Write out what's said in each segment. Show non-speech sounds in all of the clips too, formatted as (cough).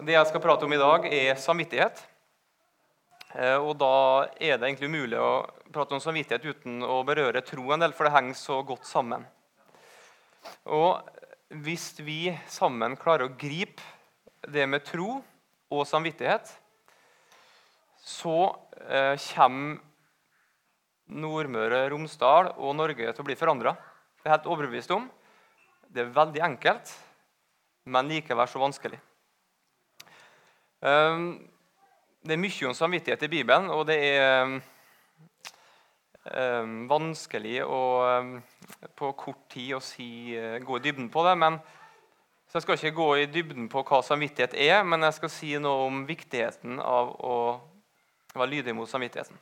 Det jeg skal prate om i dag, er samvittighet. Eh, og da er det egentlig umulig å prate om samvittighet uten å berøre tro en del, for det henger så godt sammen. Og hvis vi sammen klarer å gripe det med tro og samvittighet, så eh, kommer Nordmøre, Romsdal og Norge til å bli forandra. Det er helt overbevist om. Det er veldig enkelt, men likevel så vanskelig. Ehm, det er mye om samvittighet i Bibelen, og det er ehm, vanskelig å ehm, på kort tid å si, eh, gå i dybden på det. men så Jeg skal ikke gå i dybden på hva samvittighet er, men jeg skal si noe om viktigheten av å være lydig mot samvittigheten.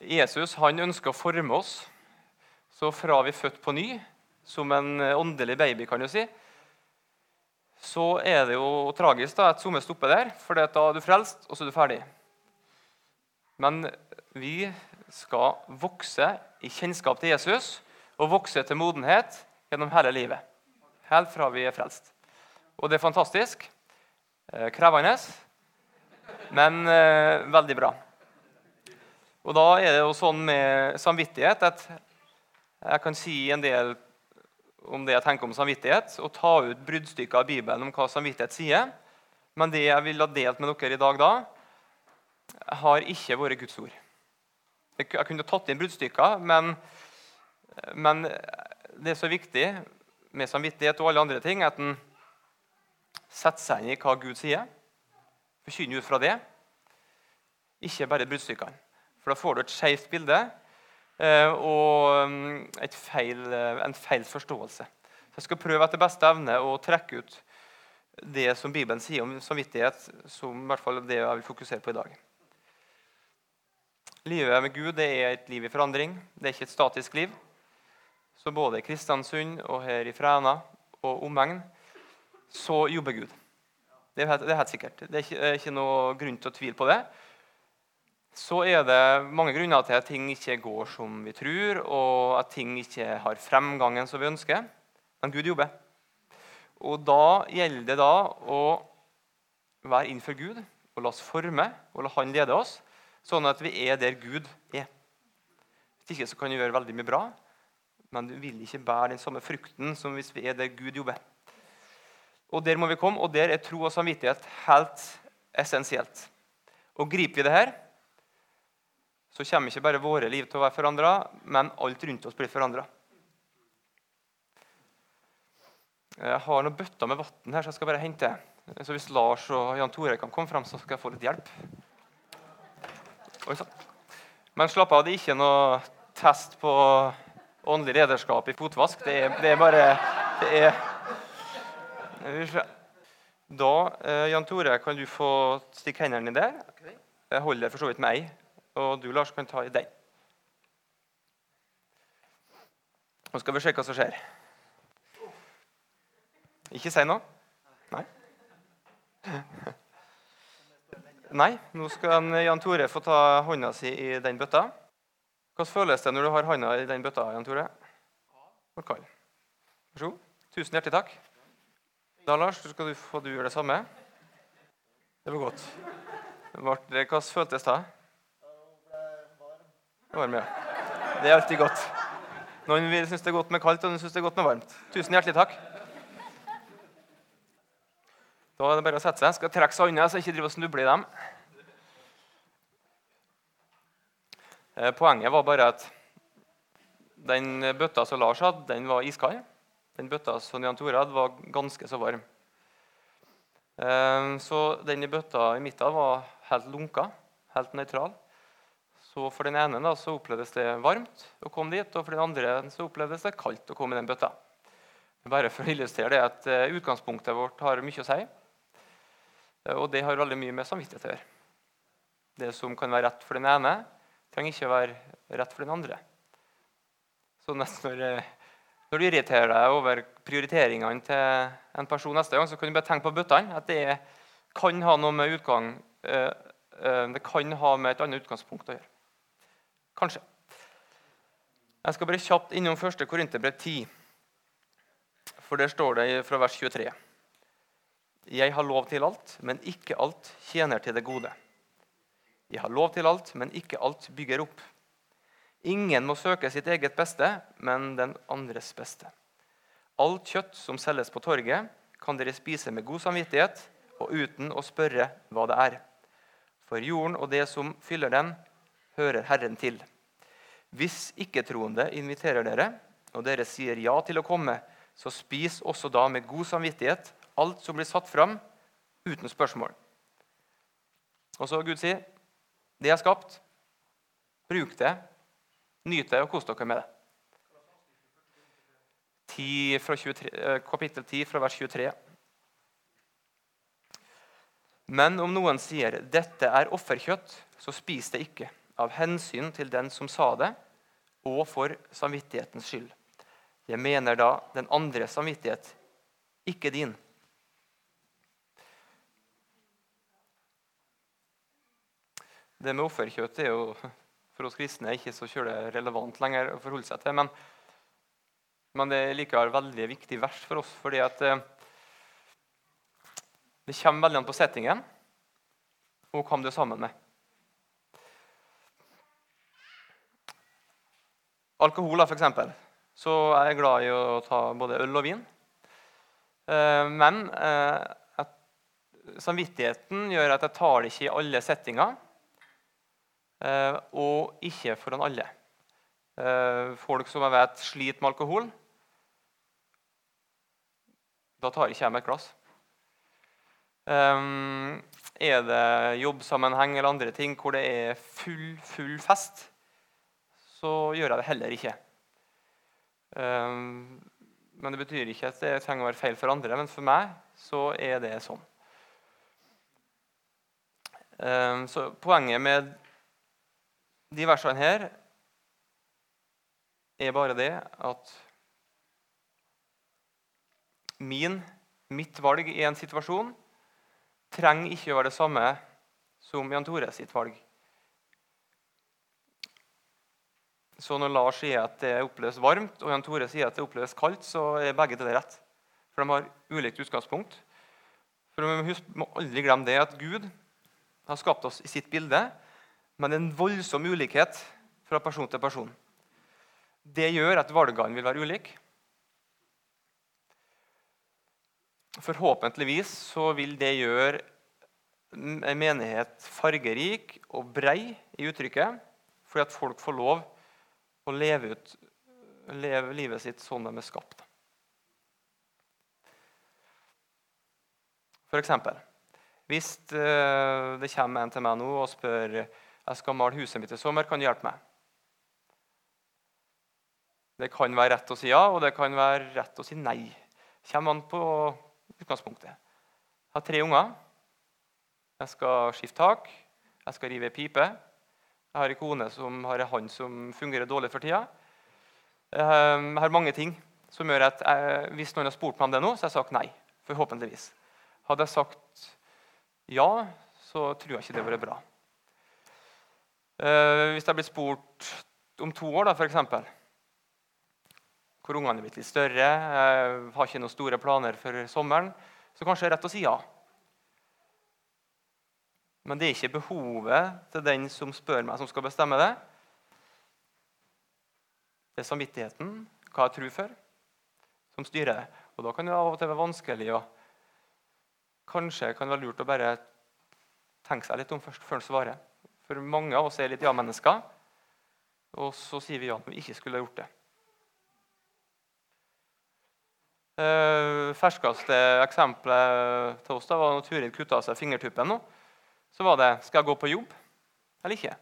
Jesus han ønsker å forme oss så fra vi er født på ny, som en åndelig baby, kan du si, så er det jo tragisk da, at somme stopper der, for da er du frelst, og så er du ferdig. Men vi skal vokse i kjennskap til Jesus og vokse til modenhet gjennom hele livet. Helt fra vi er frelst. Og det er fantastisk. Eh, krevende, men eh, veldig bra. Og da er det jo sånn med samvittighet at jeg kan si en del om det jeg tenker om samvittighet, og ta ut bruddstykker av Bibelen om hva samvittighet sier. Men det jeg vil ha delt med dere i dag, da, har ikke vært Guds ord. Jeg kunne tatt inn bruddstykker, men, men det er så viktig med samvittighet og alle andre ting at en setter seg inn i hva Gud sier. Forkynner ut fra det, ikke bare bruddstykkene. For da får du et skeivt bilde og mm, feil, eh, en feil forståelse. Så Jeg skal prøve etter beste evne å trekke ut det som Bibelen sier om samvittighet, som i hvert fall det jeg vil fokusere på i dag. Livet med Gud det er et liv i forandring. Det er ikke et statisk liv. Så både i Kristiansund og her i Fræna og omegn så jobber Gud. Det er, helt, det er helt sikkert. Det er ikke, ikke noe grunn til å tvile på det så er det mange grunner til at ting ikke går som vi tror, og at ting ikke har fremgangen som vi ønsker. Men Gud jobber. Og da gjelder det da å være innenfor Gud og la oss forme og la Han lede oss, sånn at vi er der Gud er. Hvis ikke så kan vi gjøre veldig mye bra, men du vil ikke bære den samme frukten som hvis vi er der Gud jobber. Og Der må vi komme, og der er tro og samvittighet helt essensielt. Og Griper vi det her, så kommer ikke bare våre liv til å være forandra, men alt rundt oss blir forandra. Jeg har noen bøtter med vann her, så jeg skal bare hente. Så hvis Lars og Jan Tore kan komme frem, så skal jeg få litt hjelp. Oi, Men slapp av, det er ikke noe test på åndelig lederskap i fotvask. Det er, det er bare det er, Da, eh, Jan Tore, kan du få stikke hendene der. Jeg holder for så vidt med ei. Og du, Lars, kan ta i den. Nå skal vi se hva som skjer. Ikke si noe? Nei? (laughs) Nei, nå skal Jan Tore få ta hånda si i den bøtta. Hvordan føles det når du har hånda i den bøtta, Jan Tore? Og kald. Vær så god. Tusen hjertelig takk. Da, Lars, skal du få du gjøre det samme. Det var godt. Hvordan føltes det? Varme. Ja. Det er alltid godt. Noen vil synes det er godt med kaldt, og noen synes det er godt med varmt. Tusen hjertelig takk. Da er det bare å sette seg. Jeg skal trekke seg unna, så jeg ikke driver og snubler i dem. Eh, poenget var bare at den bøtta som Lars hadde, den var iskald. Den bøtta som Jan Tore hadde, var ganske så varm. Eh, så den bøtta i midten var helt lunka, helt nøytral. Så for den ene da, så opplevdes det varmt å komme dit, og for den andre så opplevdes det kaldt å komme i den bøtta. Bare for å illustrere det at uh, Utgangspunktet vårt har mye å si. Uh, og det har veldig mye med samvittighet å gjøre. Det som kan være rett for den ene, trenger ikke å være rett for den andre. Så nesten når, uh, når du irriterer deg over prioriteringene til en person neste gang, så kan du bare tenke på bøttene. At det kan ha noe med utgang det kan ha med et annet utgangspunkt å gjøre. Kanskje. Jeg skal bare kjapt innom 1. Korinterbrev 10. For der står det fra vers 23. Jeg har lov til alt, men ikke alt tjener til det gode. Jeg har lov til alt, men ikke alt bygger opp. Ingen må søke sitt eget beste, men den andres beste. Alt kjøtt som selges på torget, kan dere spise med god samvittighet og uten å spørre hva det er. For jorden og det som fyller den, hører Herren til. Hvis ikke-troende inviterer dere, og dere sier ja til å komme, så spis også da med god samvittighet alt som blir satt fram, uten spørsmål. Og så Gud sier, 'Det er skapt. Bruk det Nyt det og kos dere med det. 10 23, eh, kapittel 10 fra vers 23. Men om noen sier 'dette er offerkjøtt', så spis det ikke, av hensyn til den som sa det, og for samvittighetens skyld. Jeg mener da den andre samvittighet, ikke din. Det med offerkjøtt er jo for oss kristne ikke så relevant lenger å forholde seg til. Men, men det er likevel veldig viktig vers for oss, fordi at eh, det kommer veldig an på settingen og hvem du er sammen med. Alkohol, for eksempel, så er jeg glad i å ta både øl og vin. Eh, men eh, samvittigheten gjør at jeg tar det ikke i alle settinger. Eh, og ikke foran alle. Folk som jeg vet sliter med alkohol, da tar ikke jeg meg et glass. Er det jobbsammenheng eller andre ting hvor det er full, full fest, så gjør jeg det heller ikke. Um, men det betyr ikke at det trenger å være feil for andre, men for meg så er det sånn. Um, så Poenget med de versene her er bare det at min, mitt valg i en situasjon trenger ikke å være det samme som Jan Tore sitt valg. Så når Lars sier at det oppleves varmt, og Jan Tore sier at det oppleves kaldt, så er begge det rett. For de har ulikt utgangspunkt. For Vi må aldri glemme det at Gud har skapt oss i sitt bilde men en voldsom ulikhet fra person til person. Det gjør at valgene vil være ulike. Forhåpentligvis så vil det gjøre en menighet fargerik og brei i uttrykket, fordi at folk får lov å leve, ut, leve livet sitt sånn de er skapt. For eksempel, hvis eh, det kommer en til meg nå og spør jeg skal male huset mitt i sommer. Kan du hjelpe meg? Det kan være rett å si ja, og det kan være rett å si nei. Kommer an på utgangspunktet. Jeg har tre unger. Jeg skal skifte tak. Jeg skal rive ei pipe. Jeg har en kone som har en hånd som fungerer dårlig for tida. Jeg har mange ting som gjør at jeg, hvis noen har spurt meg om det nå, så har jeg sagt nei. Forhåpentligvis. Hadde jeg sagt ja, så tror jeg ikke det hadde vært bra. Eh, hvis jeg blir spurt om to år, da, f.eks. Hvor ungene er blitt litt større, jeg har ikke noen store planer for sommeren, så kanskje det er rett å si ja. Men det er ikke behovet til den som spør meg, som skal bestemme det. Det er samvittigheten, hva jeg tror for, som styrer det. Og Da kan det av og til være vanskelig og Kanskje kan det være lurt å bare tenke seg litt om først før en svarer. For mange av oss er litt ja-mennesker. Og så sier vi ja når vi ikke skulle ha gjort det. Uh, ferskeste eksempelet til oss da var når Turid kutta seg fingertuppen. nå. Så var det skal jeg gå på jobb eller ikke.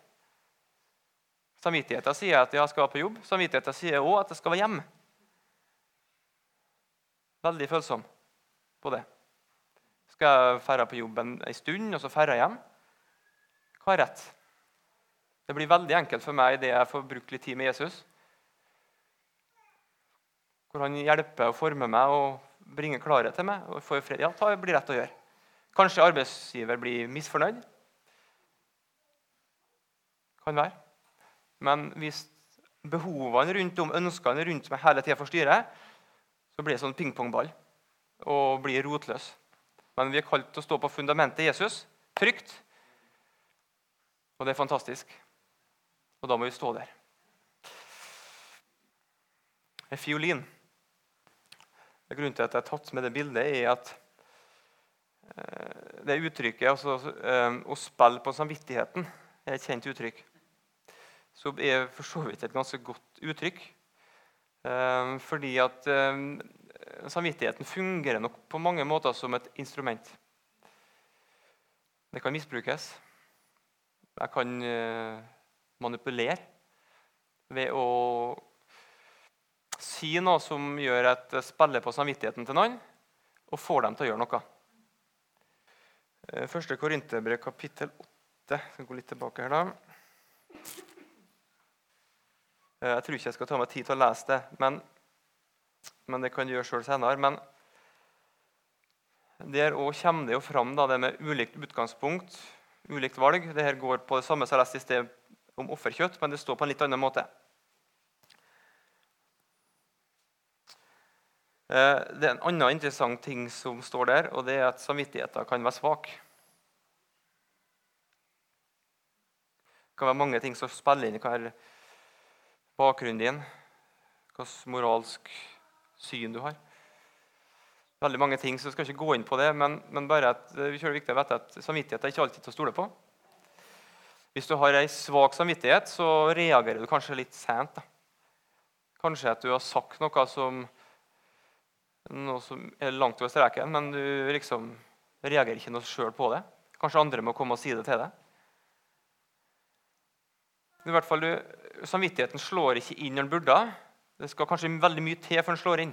Samvittigheten sier at jeg skal være på jobb. Samvittigheten sier òg at jeg skal være hjemme. Veldig følsom på det. Skal jeg ferde på jobb en stund, og så ferde hjem? Hva er rett? Det blir veldig enkelt for meg idet jeg får brukt litt tid med Jesus. Hvor han hjelper og former meg og bringer klarhet til meg. og får fred. Ja, det blir rett å gjøre. Kanskje arbeidsgiver blir misfornøyd. Kan være. Men hvis behovene rundt om, ønskene rundt meg hele tida forstyrrer, så blir det sånn pingpongball og blir rotløs. Men vi er kalt til å stå på fundamentet Jesus, trygt. Og det er fantastisk. Og da må vi stå der. En fiolin. Grunnen til at jeg har tatt med det bildet, er at det uttrykket altså, eh, å spille på samvittigheten er et kjent uttrykk. Så er for så vidt et ganske godt uttrykk. Eh, fordi at samvittigheten fungerer nok på mange måter som et instrument. Det kan misbrukes. Jeg kan manipulere ved å si noe som gjør at jeg spiller på samvittigheten til noen, og får dem til å gjøre noe. Eh, første Korinterbrev, kapittel 8. Jeg skal gå litt tilbake her, da. Eh, jeg tror ikke jeg skal ta meg tid til å lese det, men, men det kan du gjøre sjøl senere. Men der òg kommer det jo fram da, det med ulikt utgangspunkt, ulikt valg. Dette går på det samme som jeg leste i sted om offerkjøtt, men det står på en litt annen måte. Det er en annen interessant ting som står der, og det er at samvittigheten kan være svak. Det kan være mange ting som spiller inn. Det kan være bakgrunnen din? Hvilket moralsk syn du har? Veldig mange ting, så jeg skal ikke gå inn på det, men, men bare at, det er viktig å vite at samvittighet er ikke alltid til å stole på. Hvis du har ei svak samvittighet, så reagerer du kanskje litt sent. Kanskje at du har sagt noe som, noe som er langt over streken, men du liksom reagerer ikke noe sjøl på det. Kanskje andre må komme og si det til deg. I hvert fall, du, Samvittigheten slår ikke inn når den burde. Det skal kanskje veldig mye til før den slår inn.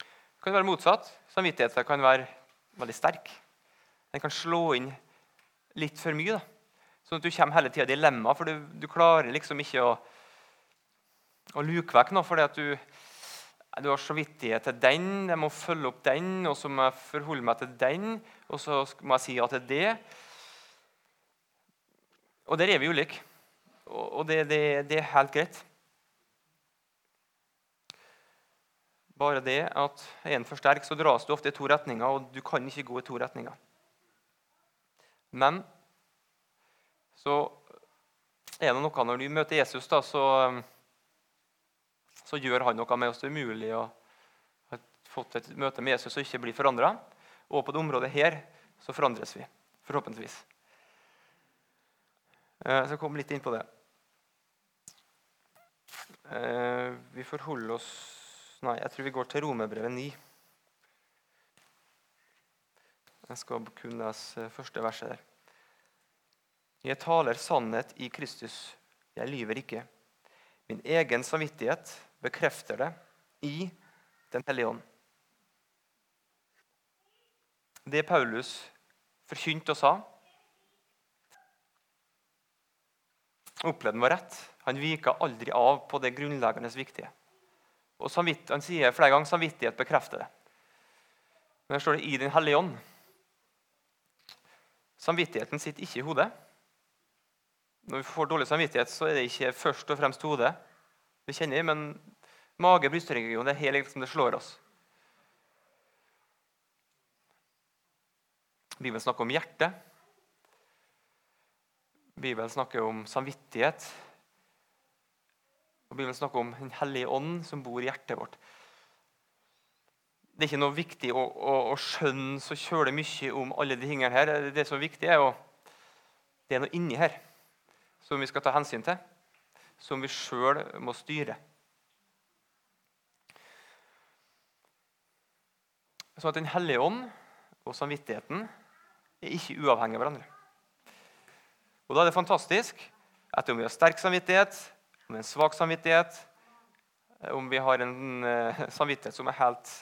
Det kan være motsatt. Samvittigheten kan være veldig sterk. Den kan slå inn litt for mye. da. Sånn at du kommer hele tida i dilemma, for du, du, klarer liksom ikke å, å luke vekk noe. fordi at du, du har samvittighet til den, jeg må følge opp den, og så må jeg forholde meg til den, og så må jeg si ja til det. Og der er vi ulike. Og det, det, det er helt greit. Bare det at er en for sterk, så dras du ofte i to retninger, og du kan ikke gå i to retninger. Men så er det noe når du møter Jesus, da, så, så gjør han noe med oss. Det er umulig å ha fått et møte med Jesus og ikke bli forandra. Og på det området her så forandres vi. Forhåpentligvis. Jeg skal komme litt inn på det. Eh, vi forholder oss Nei, jeg tror vi går til Romerbrevet 9. Jeg skal kun lese første verset der. Jeg taler sannhet i Kristus. Jeg lyver ikke. Min egen samvittighet bekrefter det i Den hellige ånd. Det Paulus forkynte og sa, opplevde han var rett. Han vika aldri av på det grunnleggende viktige. Og Han sier flere ganger samvittighet bekrefter det. Men her står det 'i Den hellige ånd'. Samvittigheten sitter ikke i hodet. Når vi får dårlig samvittighet, så er det ikke først og fremst hodet vi kjenner, men mage- og Det er helt liksom det slår oss. Bibelen snakker om hjertet. Bibelen snakker om samvittighet. Og Bibelen snakker om Den hellige ånd som bor i hjertet vårt. Det er ikke noe viktig å, å, å skjønne så kjølig mye om alle de tingene her. Det som er viktig, er jo det er noe inni her som vi skal ta hensyn til, som vi sjøl må styre. Sånn at Den hellige ånd og samvittigheten er ikke uavhengige av hverandre. Og Da er det fantastisk at om vi har sterk samvittighet, om vi har en svak samvittighet, om vi har en uh, samvittighet som er helt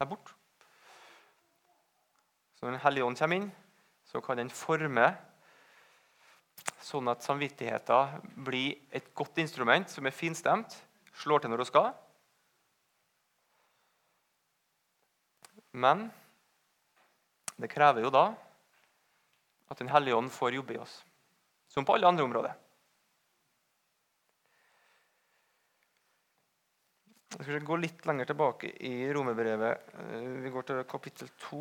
der borte Så når Den hellige ånd kommer inn, så kan den forme sånn at samvittigheten blir et godt instrument som er finstemt, slår til når hun skal. Men det krever jo da at Den hellige ånd får jobbe i oss, som på alle andre områder. Jeg skal gå litt lenger tilbake i romerbrevet. Eh, vi går til kapittel 2.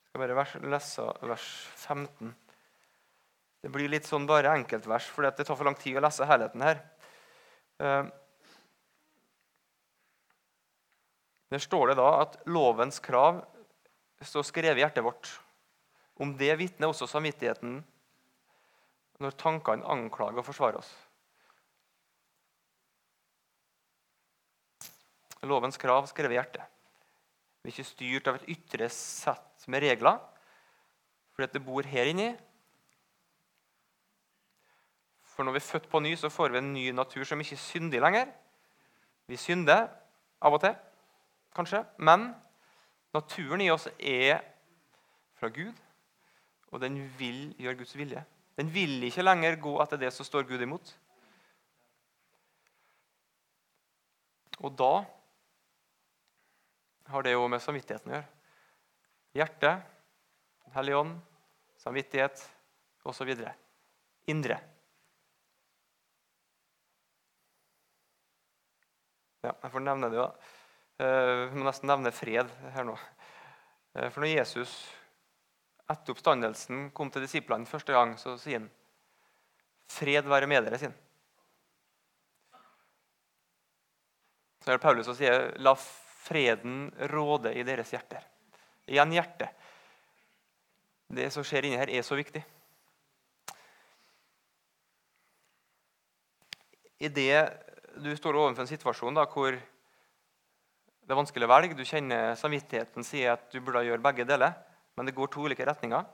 Jeg skal bare lese vers 15. Det blir litt sånn bare enkeltvers, for det tar for lang tid å lese helheten her. Eh, der står det da at lovens krav står skrevet i hjertet vårt. Om det vitner også samvittigheten når tankene anklager og forsvarer oss. Lovens krav skrevet i hjertet. Vi er ikke styrt av et ytre sett med regler, fordi det bor her inni. For når vi er født på ny, så får vi en ny natur som ikke er syndig lenger. Vi synder av og til, kanskje, men naturen i oss er fra Gud, og den vil gjøre Guds vilje. Den vil ikke lenger gå etter det som står Gud imot. Og da har det jo med samvittigheten å gjøre. Hjerte, Hellig ånd, samvittighet osv. Indre. Ja, jeg får nevne det, da. Eh, jeg må nesten nevne fred her nå. Eh, for når Jesus etter oppstandelsen kom til disiplene første gang, så sier han Fred være med dere, sier han. Så er det Paulus som sier La freden råde i deres hjerter. Igjen hjertet. Det som skjer inni her, er så viktig. Idet du står overfor en situasjon da, hvor det er vanskelig å velge, du kjenner samvittigheten sier at du burde gjøre begge deler, men det går to ulike retninger,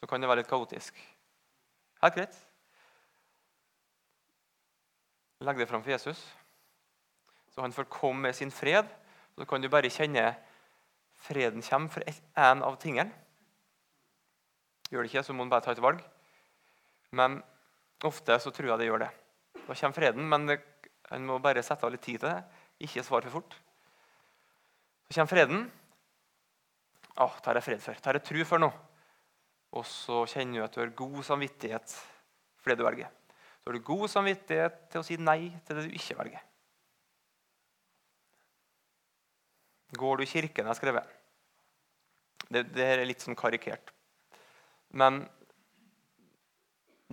så kan det være litt kaotisk. Helt greit. Legg det fram for Jesus så han får komme med sin fred. Så kan du bare kjenne freden kommer for én av tingene. Gjør det ikke, så må han bare ta et valg. Men ofte så tror jeg det gjør det. Da kommer freden, men det, må bare sette av litt tid til det. Ikke svare for fort. Så kommer freden. Å, tar jeg fred for. Tar jeg tru for nå. Og så kjenner du at du har god samvittighet for det du velger. Så har du god samvittighet til å si nei til det du ikke velger. Går du i kirken? Jeg har skrevet. Det, det er litt sånn karikert. Men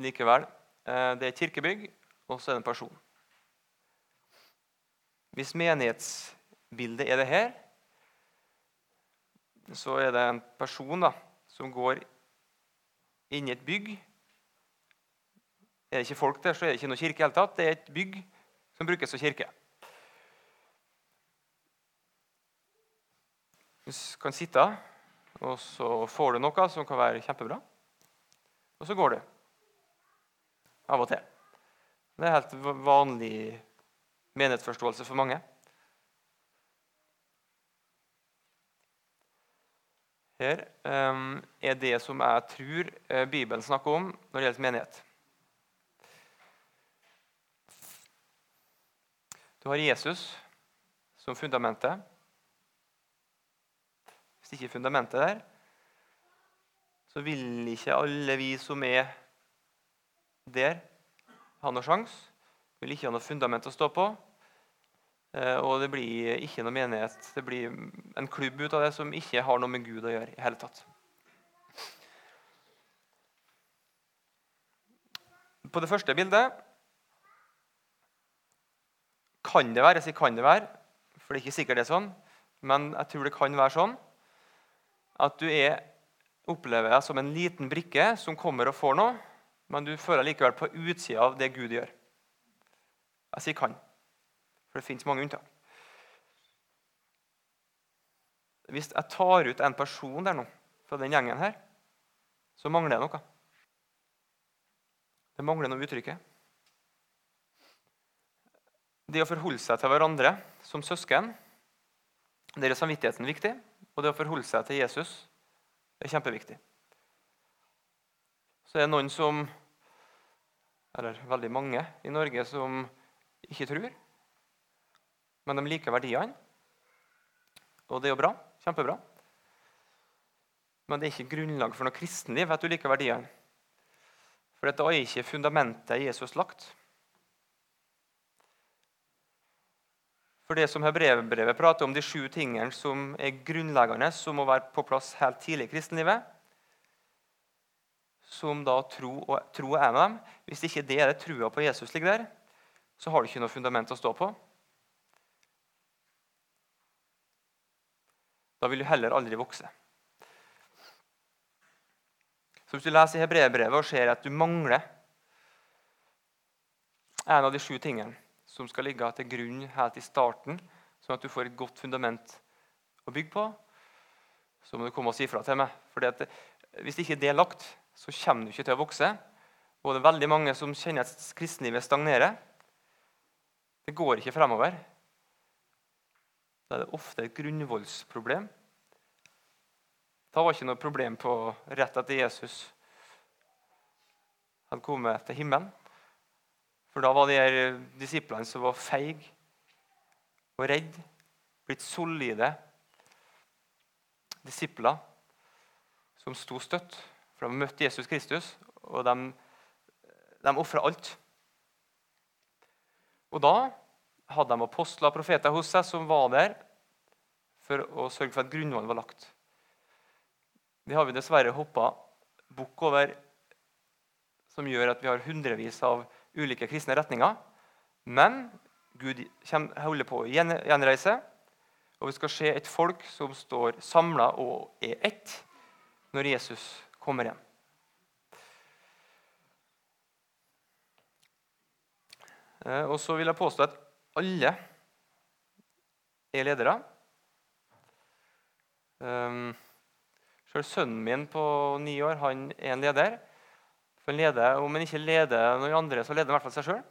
likevel. Eh, det er kirkebygg, og så det en person. Hvis menighetsbildet er det her, så er det en person da, som går inn i et bygg. Er det ikke folk der, så er det ikke noe kirke i hele tatt. Det er et bygg som brukes som kirke. Du kan sitte, og så får du noe som kan være kjempebra. Og så går du. Av og til. Det er helt vanlig menighetsforståelse for mange. Her um, er det som jeg tror uh, Bibelen snakker om når det gjelder menighet. Du har Jesus som fundamentet Hvis ikke fundamentet der, så vil ikke alle vi som er der, ha noe sjanse. Vil ikke ha noe fundament å stå på. Eh, og det blir ikke noe menighet. Det blir en klubb ut av det som ikke har noe med Gud å gjøre i hele tatt. På det første bildet kan det være, jeg sier kan det være, for det er ikke sikkert det er sånn, men jeg tror det kan være sånn at du er, opplever deg som en liten brikke som kommer og får noe, men du føler likevel på utsida av det Gud gjør. Jeg sier 'kan', for det fins mange unntak. Hvis jeg tar ut en person der nå, fra den gjengen her, så mangler det noe. Det mangler noe uttrykket. Det å forholde seg til hverandre som søsken, der er samvittigheten viktig. Og det å forholde seg til Jesus er kjempeviktig. Så det er det noen som eller veldig mange i Norge, som ikke tror. Men de liker verdiene. Og det er jo bra. Kjempebra. Men det er ikke grunnlag for noe kristenliv at du liker verdiene. For dette er ikke fundamentet Jesus lagt. For det som hebreerbrevet prater om, de sju tingene som er grunnleggende, som må være på plass helt tidlig i kristenlivet, som da tro, og, tro er med dem Hvis ikke det er det trua på Jesus ligger der, så har du ikke noe fundament å stå på. Da vil du heller aldri vokse. Så Hvis du leser Hebreerbrevet og ser at du mangler en av de sju tingene som skal ligge til grunn helt i starten, sånn at du får et godt fundament å bygge på, så må du komme og si ifra til meg. For Hvis ikke det er lagt, så kommer du ikke til å vokse. Og det er veldig mange som kjenner at kristenlivet stagnerer. Det går ikke fremover. Da er det ofte et grunnvoldsproblem. Da var ikke noe problem på rett etter Jesus hadde kommet til himmelen. For da var de her disiplene som var feige og redde, blitt solide disipler som sto støtt. For de møtte Jesus Kristus, og de, de ofra alt. Og da hadde de apostler og profeter hos seg som var der for å sørge for at grunnvollen var lagt. Det har vi dessverre hoppa bukk over, som gjør at vi har hundrevis av ulike kristne retninger. Men Gud holder på å gjenreise, og vi skal se et folk som står samla og er ett når Jesus kommer igjen. Eh, og så vil jeg påstå at alle er ledere. Um, selv sønnen min på ni år han er en leder. For han leder, Om han ikke leder noen andre, så leder han i hvert fall seg sjøl.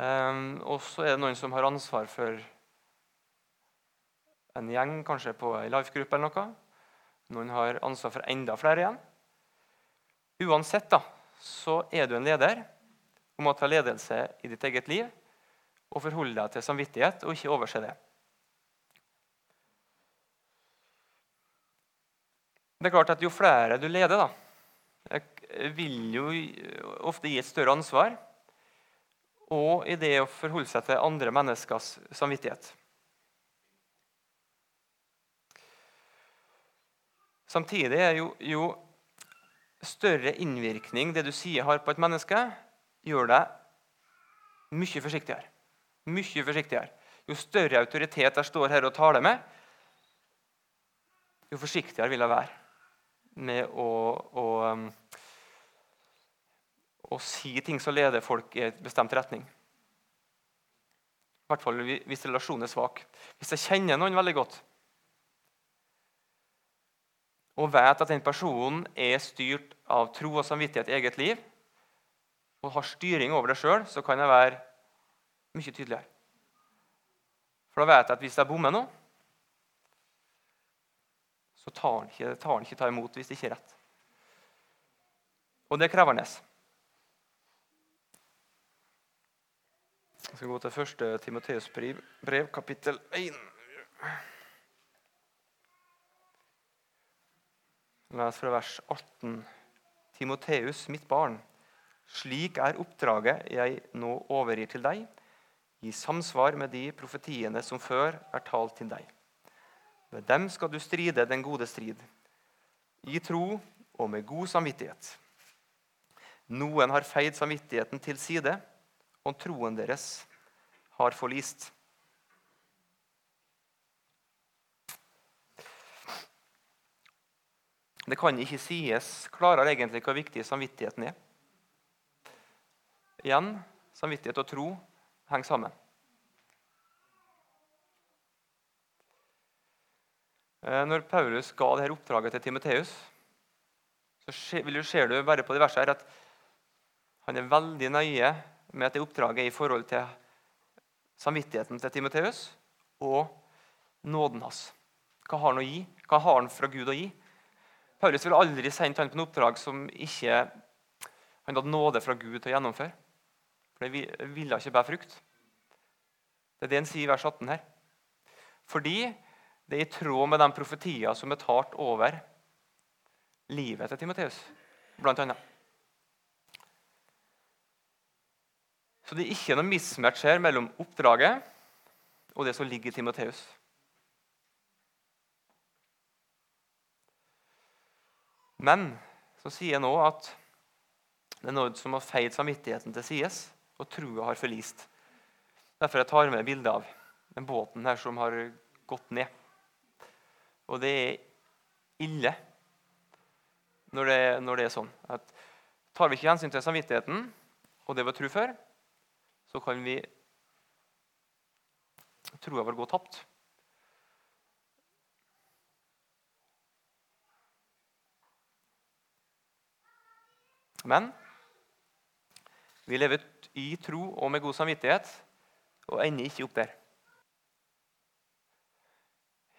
Um, og så er det noen som har ansvar for en gjeng, kanskje på ei life-gruppe eller noe. Noen har ansvar for enda flere igjen. Uansett da, så er du en leder og må ta ledelse i ditt eget liv og forholde deg til samvittighet og ikke overse det. Det er klart at Jo flere du leder, da, vil jo ofte gi et større ansvar. Og i det å forholde seg til andre menneskers samvittighet. Samtidig er jo, jo større innvirkning det du sier har på et menneske, gjør deg mye forsiktigere. Mye forsiktigere. Jo større autoritet jeg står her og taler med, jo forsiktigere vil jeg være med å, å, um, å si ting som leder folk i en bestemt retning. I hvert fall hvis relasjonen er svak. Hvis jeg kjenner noen veldig godt og vet at den personen er styrt av tro og samvittighet i eget liv, og har styring over det sjøl, så kan jeg være mye tydeligere. For da vet jeg at hvis jeg bommer nå, så tar han ikke, tar han ikke ta imot hvis det ikke er rett. Og det er krevende. Jeg skal gå til første Timoteus brev, brev, kapittel 1. Les fra vers 18. Timoteus, mitt barn, slik er oppdraget jeg nå overgir til deg, i samsvar med de profetiene som før er talt til deg. Med dem skal du stride den gode strid, i tro og med god samvittighet. Noen har feid samvittigheten til side, og troen deres har forlist. Det kan ikke sies klarere egentlig hvor viktig samvittigheten er. Igjen samvittighet og tro henger sammen. Eh, når Paulus ga dette oppdraget til Timoteus, så ser du bare på de versene her at han er veldig nøye med at det oppdraget er i forhold til samvittigheten til Timoteus og nåden hans. Hva har han å gi? Hva har han fra Gud å gi? Paulus ville aldri sendt han på en oppdrag som ikke han hadde nåde fra Gud til å gjennomføre. For det ville ikke bære frukt. Det er det han sier i vers 18 her. Fordi det er i tråd med de profetier som er talt over livet til Timoteus, blant annet. Så det er ikke noe mismatch her mellom oppdraget og det som ligger i Timoteus. Men så sier jeg nå at det er noe som har feid samvittigheten til sides, og trua har forlist. Derfor jeg tar med bilde av den båten her som har gått ned. Og det er ille når det, når det er sånn. At tar vi ikke hensyn til samvittigheten og det vi tror før, så kan vi troa vår gå tapt. Men vi lever i tro og med god samvittighet og ender ikke opp der.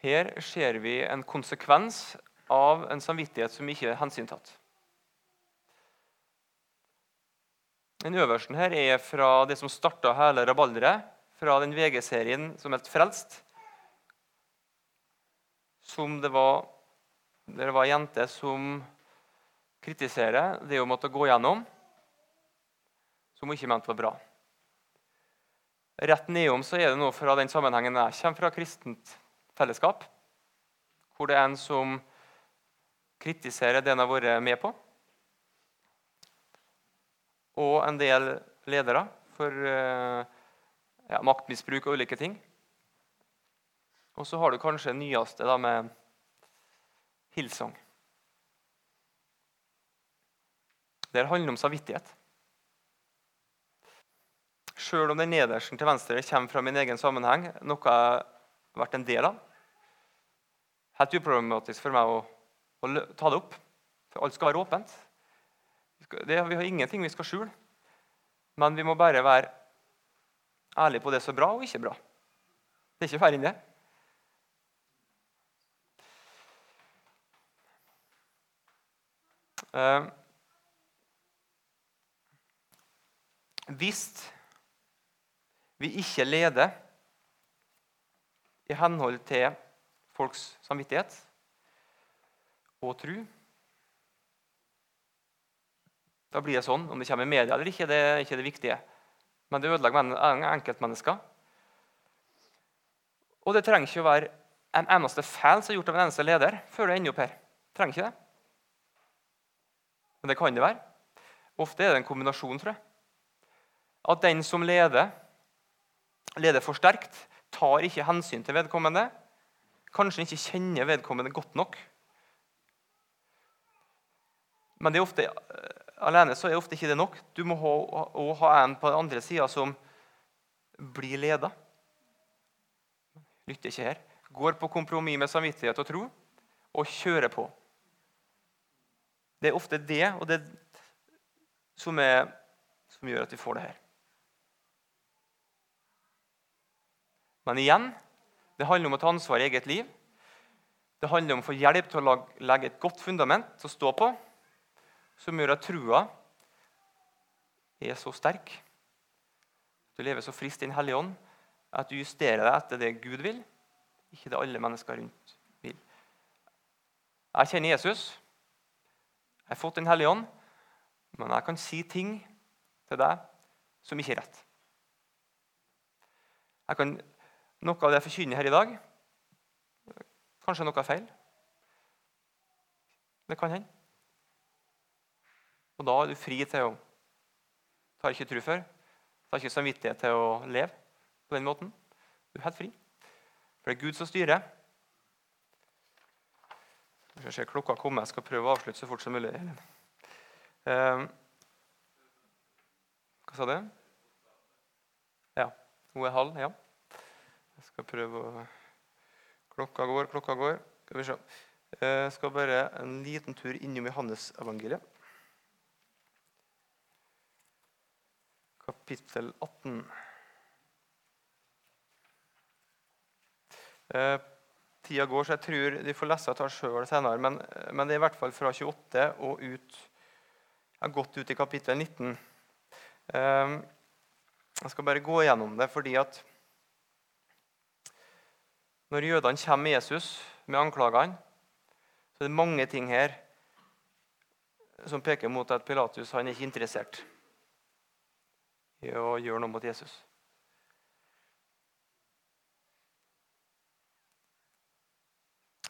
Her ser vi en konsekvens av en samvittighet som ikke er hensyntatt. Den øversten her er fra det som starta hele rabalderet, fra den VG-serien som het 'Frelst'. Som det var, det var ei jente som kritiserer det hun måtte gå gjennom, som hun ikke mente var bra. Rett nedom så er det noe fra den sammenhengen jeg kommer fra, kristent fellesskap, hvor det er en som kritiserer det en har vært med på. Og en del ledere for eh, ja, maktmisbruk og ulike ting. Og så har du kanskje det nyeste da, med Hillsong. Det handler om samvittighet. Sjøl om den nedersten til venstre kommer fra min egen sammenheng, noe jeg har vært en del av, helt uproblematisk for meg å, å ta det opp. For alt skal være åpent. Vi, det, vi har ingenting vi skal skjule. Men vi må bare være ærlige på det som er bra og ikke bra. Det er ikke verre enn det. Uh, Hvis vi ikke leder i henhold til folks samvittighet og tro Da blir det sånn. Om det kommer i media eller ikke, det er ikke det viktige. Men det ødelegger enkeltmennesker. Og det trenger ikke å være en eneste feil som er gjort av en eneste leder før du ender opp her. Trenger ikke det. Men det kan det være. Ofte er det en kombinasjon, tror jeg at den som leder, leder for sterkt, tar ikke hensyn til vedkommende, kanskje ikke kjenner vedkommende godt nok. Men det er ofte, eh, alene så er ofte ikke det nok. Du må ha, ha en på den andre sida som blir leda. Lytter ikke her. Går på kompromiss med samvittighet og tro og kjører på. Det er ofte det og det som, er, som gjør at vi får det her. Men igjen det handler om å ta ansvar i eget liv. Det handler om å få hjelp til å legge et godt fundament til å stå på, som gjør at trua er så sterk. Du lever så frist i Den hellige ånd at du justerer deg etter det Gud vil, ikke det alle mennesker rundt vil. Jeg kjenner Jesus. Jeg har fått Den hellige ånd. Men jeg kan si ting til deg som ikke er rett. Jeg kan noe av det jeg forkynner her i dag, kanskje noe er feil. Det kan hende. Og da er du fri til å ta ikke tro før, ta ikke samvittighet til å leve på den måten. Du er helt fri. For det er Gud som styrer. Jeg skal klokka komme. Jeg skal prøve å avslutte så fort som mulig. Uh, hva sa du? Ja. Hun er halv? Ja. Skal prøve å Klokka går, klokka går. Skal vi se. Jeg skal bare en liten tur innom Johannes-evangeliet. Kapittel 18. Eh, tida går, så jeg tror de får lese det sjøl senere. Men, men, det er i hvert fall fra 28 og ut Jeg har gått ut i kapittel 19. Eh, jeg skal bare gå gjennom det fordi at når jødene kommer med Jesus med anklagene, så er det mange ting her som peker mot at Pilatus han er ikke interessert i å gjøre noe mot Jesus.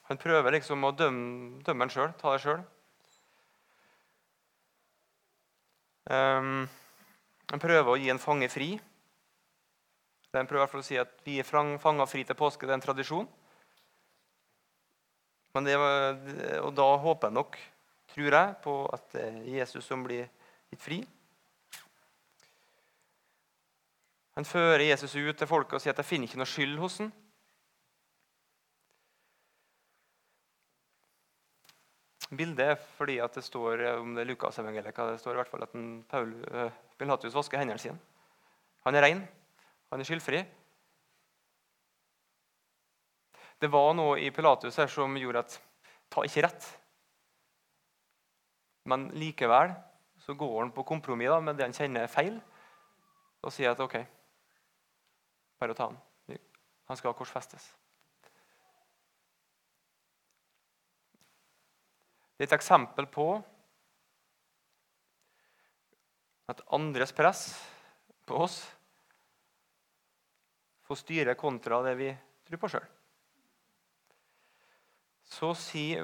Han prøver liksom å dømme, dømme han sjøl, ta det sjøl. Um, ehm, han prøver å gi en fange fri. Han prøver i hvert fall å si at vi er fanga fri til påske. Det er en tradisjon. Det var, og da håper jeg nok, tror jeg, på at det er Jesus som blir gitt fri. Han fører Jesus ut til folket og sier at 'jeg finner ikke noe skyld hos ham'. Bildet er fordi at det står om det Lukas-evangeliet, hva det står i hvert fall at Paul, Pilatus vasker hendene sine. Han er ren. Han er skyldfri. Det var noe i Pilatus her som gjorde at ta ikke rett. Men likevel så går han på kompromiss med det han kjenner er feil, og sier at OK, bare ta han. Han skal korsfestes. Det er et eksempel på at andres press på oss får styre kontra det vi tror på sjøl. Så sier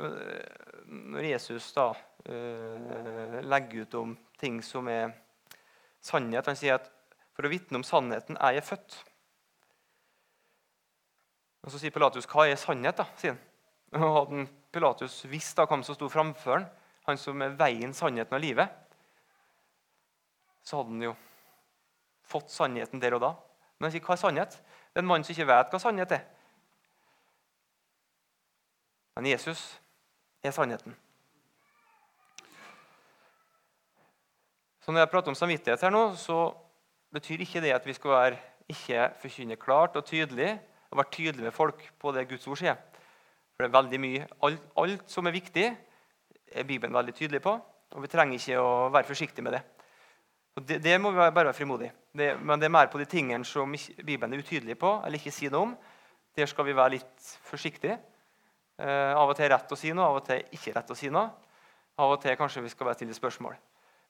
Når Jesus da uh, legger ut om ting som er sannhet Han sier at for å vitne om sannheten er jeg født. Og Så sier Pilatus, 'Hva er sannhet?' da, sier han. Og hadde Pilatus visst da hvem som sto framfor han, han som er veien, sannheten og livet, så hadde han jo fått sannheten der og da. Men han sier, hva er sannhet? Det er en mann som ikke vet hva sannhet er. Men Jesus er sannheten. Så Når jeg prater om samvittighet her nå, så betyr ikke det at vi skal være ikke forkynne klart og tydelig og være tydelige med folk på det Guds ord sier. For det er veldig mye, alt, alt, som er viktig, er Bibelen veldig tydelig på. Og vi trenger ikke å være forsiktige med det. Det, det, må vi bare være frimodige. Det, men det er mer på de tingene som Bibelen er utydelig på, eller ikke sier noe om. Der skal vi være litt forsiktige. Eh, av og til rett å si noe, av og til ikke rett å si noe. Av og til kanskje vi skal være stille spørsmål.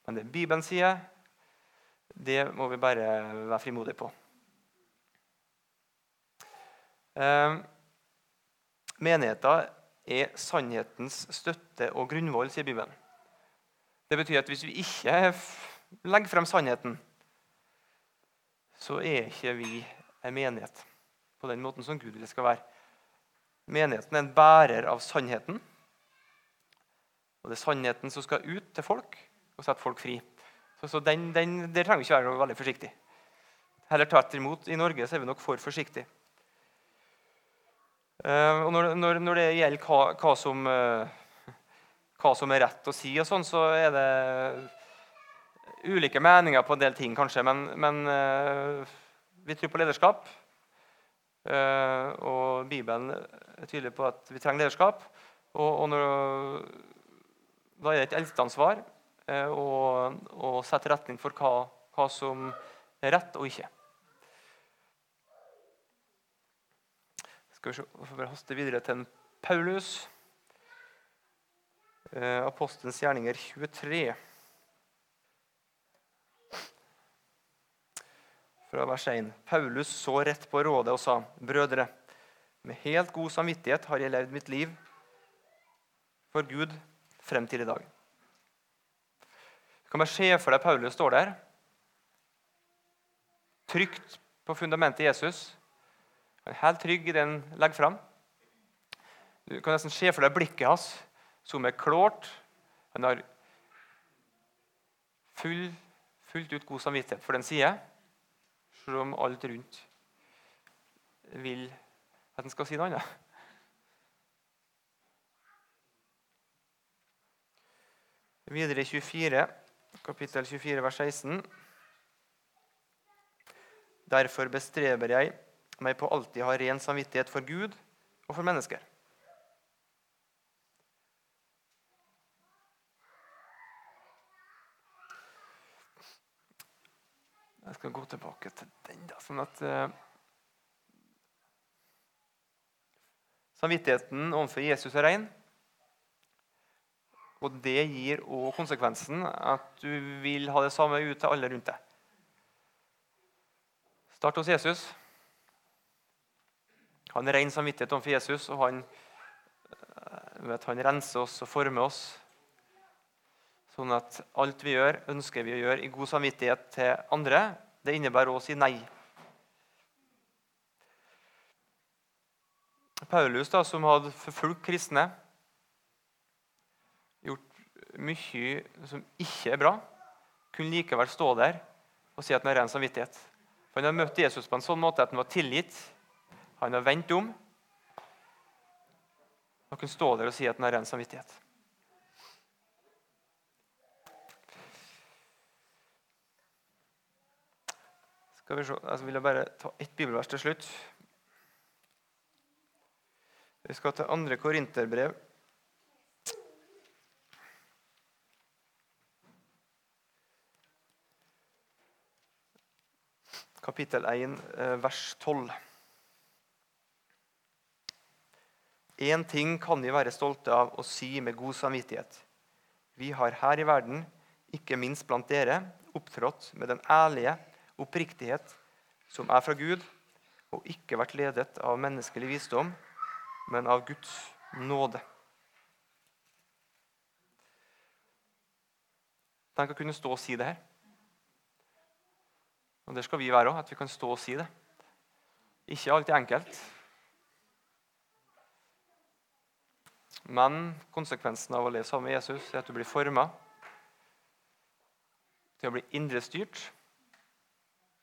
Men det Bibelen sier, det må vi bare være frimodige på. Eh, Menigheten er sannhetens støtte og grunnvoll, sier Bibelen. Det betyr at hvis vi ikke legger frem sannheten, så er ikke vi en menighet på den måten som Gud vil skal være. Menigheten er en bærer av sannheten. Og det er sannheten som skal ut til folk og sette folk fri. Så, så den, den, Der trenger vi ikke være veldig forsiktige. Heller tvert imot. I Norge så er vi nok for forsiktige. Uh, og når, når, når, det gjelder hva, hva, som, uh, hva, som, er rett å si, og sånn, så er det ulike meninger på en del ting, kanskje. Men, men uh, vi tror på lederskap. og Bibelen er tydelig på at vi trenger lederskap. Og, og når, da er det et eldsteansvar å, å sette retning for hva, hva som er rett og ikke. Skal vi se, får haste videre til en Paulus. Eh, Apostelens gjerninger 23. Fra vers 1. Paulus så rett på rådet og sa, 'Brødre, med helt god samvittighet har jeg levd mitt liv for Gud frem til i dag.' Du kan bare se for deg Paulus står der, trygt på fundamentet Jesus. Han er helt trygg i det han legger fram. Du kan nesten se for deg blikket hans, som er klart. Han har full, fullt ut god samvittighet for den side, selv om alt rundt vil at en skal si noe annet. Videre i 24, kapittel 24, vers 16. Derfor bestreber jeg meg på alltid å ha ren samvittighet for Gud og for mennesker. Jeg skal gå tilbake til den. da, sånn at uh, Samvittigheten overfor Jesus er ren. Og det gir òg konsekvensen at du vil ha det samme ut til alle rundt deg. Start hos Jesus. Ha en ren samvittighet overfor Jesus, og han, eh, vet, han renser oss og former oss. Sånn at alt vi gjør, ønsker vi å gjøre i god samvittighet til andre. Det innebærer å si nei. Paulus, da, som hadde forfulgt kristne, gjort mye som ikke er bra, kunne likevel stå der og si at han har ren samvittighet. For Han har møtt Jesus på en sånn måte at han var tilgitt. Han har vendt om. Han kunne stå der og si at han har ren samvittighet. Skal vi se, Jeg vil bare ta ett bibelvers til slutt. Vi skal til andre korinterbrev. Kapittel 1, eh, vers 12. Én ting kan vi være stolte av å si med god samvittighet. Vi har her i verden, ikke minst blant dere, opptrådt med den ærlige oppriktighet som er fra Gud, og ikke vært ledet av menneskelig visdom, men av Guds nåde. Tenk å kunne stå og si det her. Og Der skal vi være òg, at vi kan stå og si det. Ikke alltid enkelt. Men konsekvensen av å leve sammen med Jesus er at du blir forma til å bli indre styrt,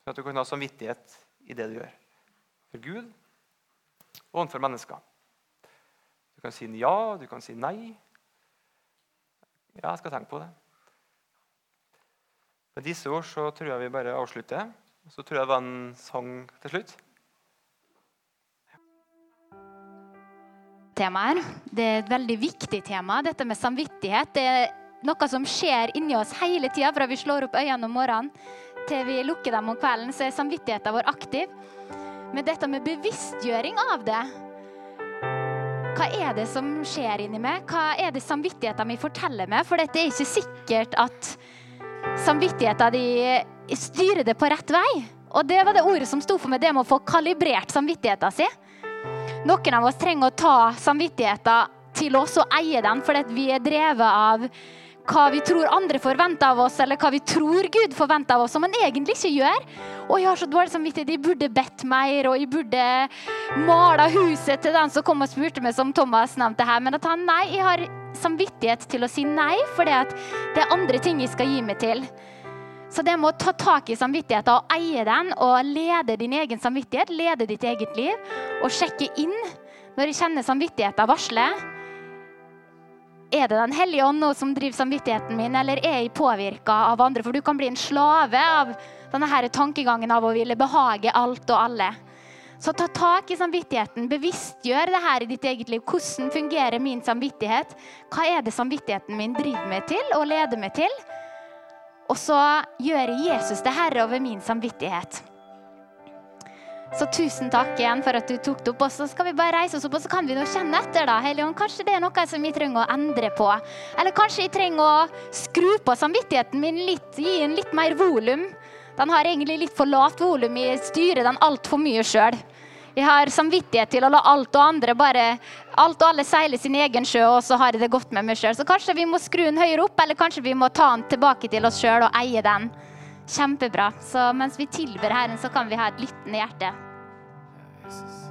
sånn at du kan ha samvittighet i det du gjør. For Gud og overfor mennesker. Du kan si ja, du kan si nei. Ja, jeg skal tenke på det. Med disse ord så tror jeg vi bare avslutter. Så tror jeg det var en sang til slutt. tema her. Det er et veldig viktig tema, dette med samvittighet. Det er noe som skjer inni oss hele tida fra vi slår opp øynene om morgenen til vi lukker dem om kvelden, så er samvittigheten vår aktiv. Men dette med bevisstgjøring av det Hva er det som skjer inni meg? Hva er det samvittigheten min forteller meg? For det er ikke sikkert at samvittigheten din styrer det på rett vei. Og det var det ordet som sto for meg, det med å få kalibrert samvittigheten sin. Noen av oss trenger å ta samvittigheten til oss og eie den, fordi vi er drevet av hva vi tror andre forventer av oss, eller hva vi tror Gud forventer av oss, som han egentlig ikke gjør. Og jeg har så dårlig samvittighet, jeg burde bedt mer, og jeg burde mala huset til den som kom og spurte meg, som Thomas nevnte her. Men at han nei, jeg har samvittighet til å si nei, for det er andre ting jeg skal gi meg til. Så det med å ta tak i samvittigheten og eie den og lede din egen samvittighet, lede ditt eget liv, og sjekke inn når jeg kjenner samvittigheten varsle. Er det Den hellige ånd nå som driver samvittigheten min, eller er jeg påvirka av andre? For du kan bli en slave av denne her tankegangen av å ville behage alt og alle. Så ta tak i samvittigheten. Bevisstgjør det her i ditt eget liv. Hvordan fungerer min samvittighet? Hva er det samvittigheten min driver meg til og leder meg til? Og så gjør Jesus det herre over min samvittighet. Så tusen takk igjen for at du tok det opp. Og så skal vi bare reise oss opp og så kan vi nå kjenne etter. da, Helion. Kanskje det er noe som vi trenger å endre på. Eller kanskje jeg trenger å skru på samvittigheten min litt, gi den litt mer volum. Den har egentlig litt for lavt volum. Jeg styrer den altfor mye sjøl. Jeg har samvittighet til å la alt og andre bare alt og alle seile sin egen sjø, og så har jeg det godt med meg sjøl. Så kanskje vi må skru den høyere opp, eller kanskje vi må ta den tilbake til oss sjøl og eie den. Kjempebra. Så mens vi tilber Herren, så kan vi ha et lyttende hjerte. Jesus.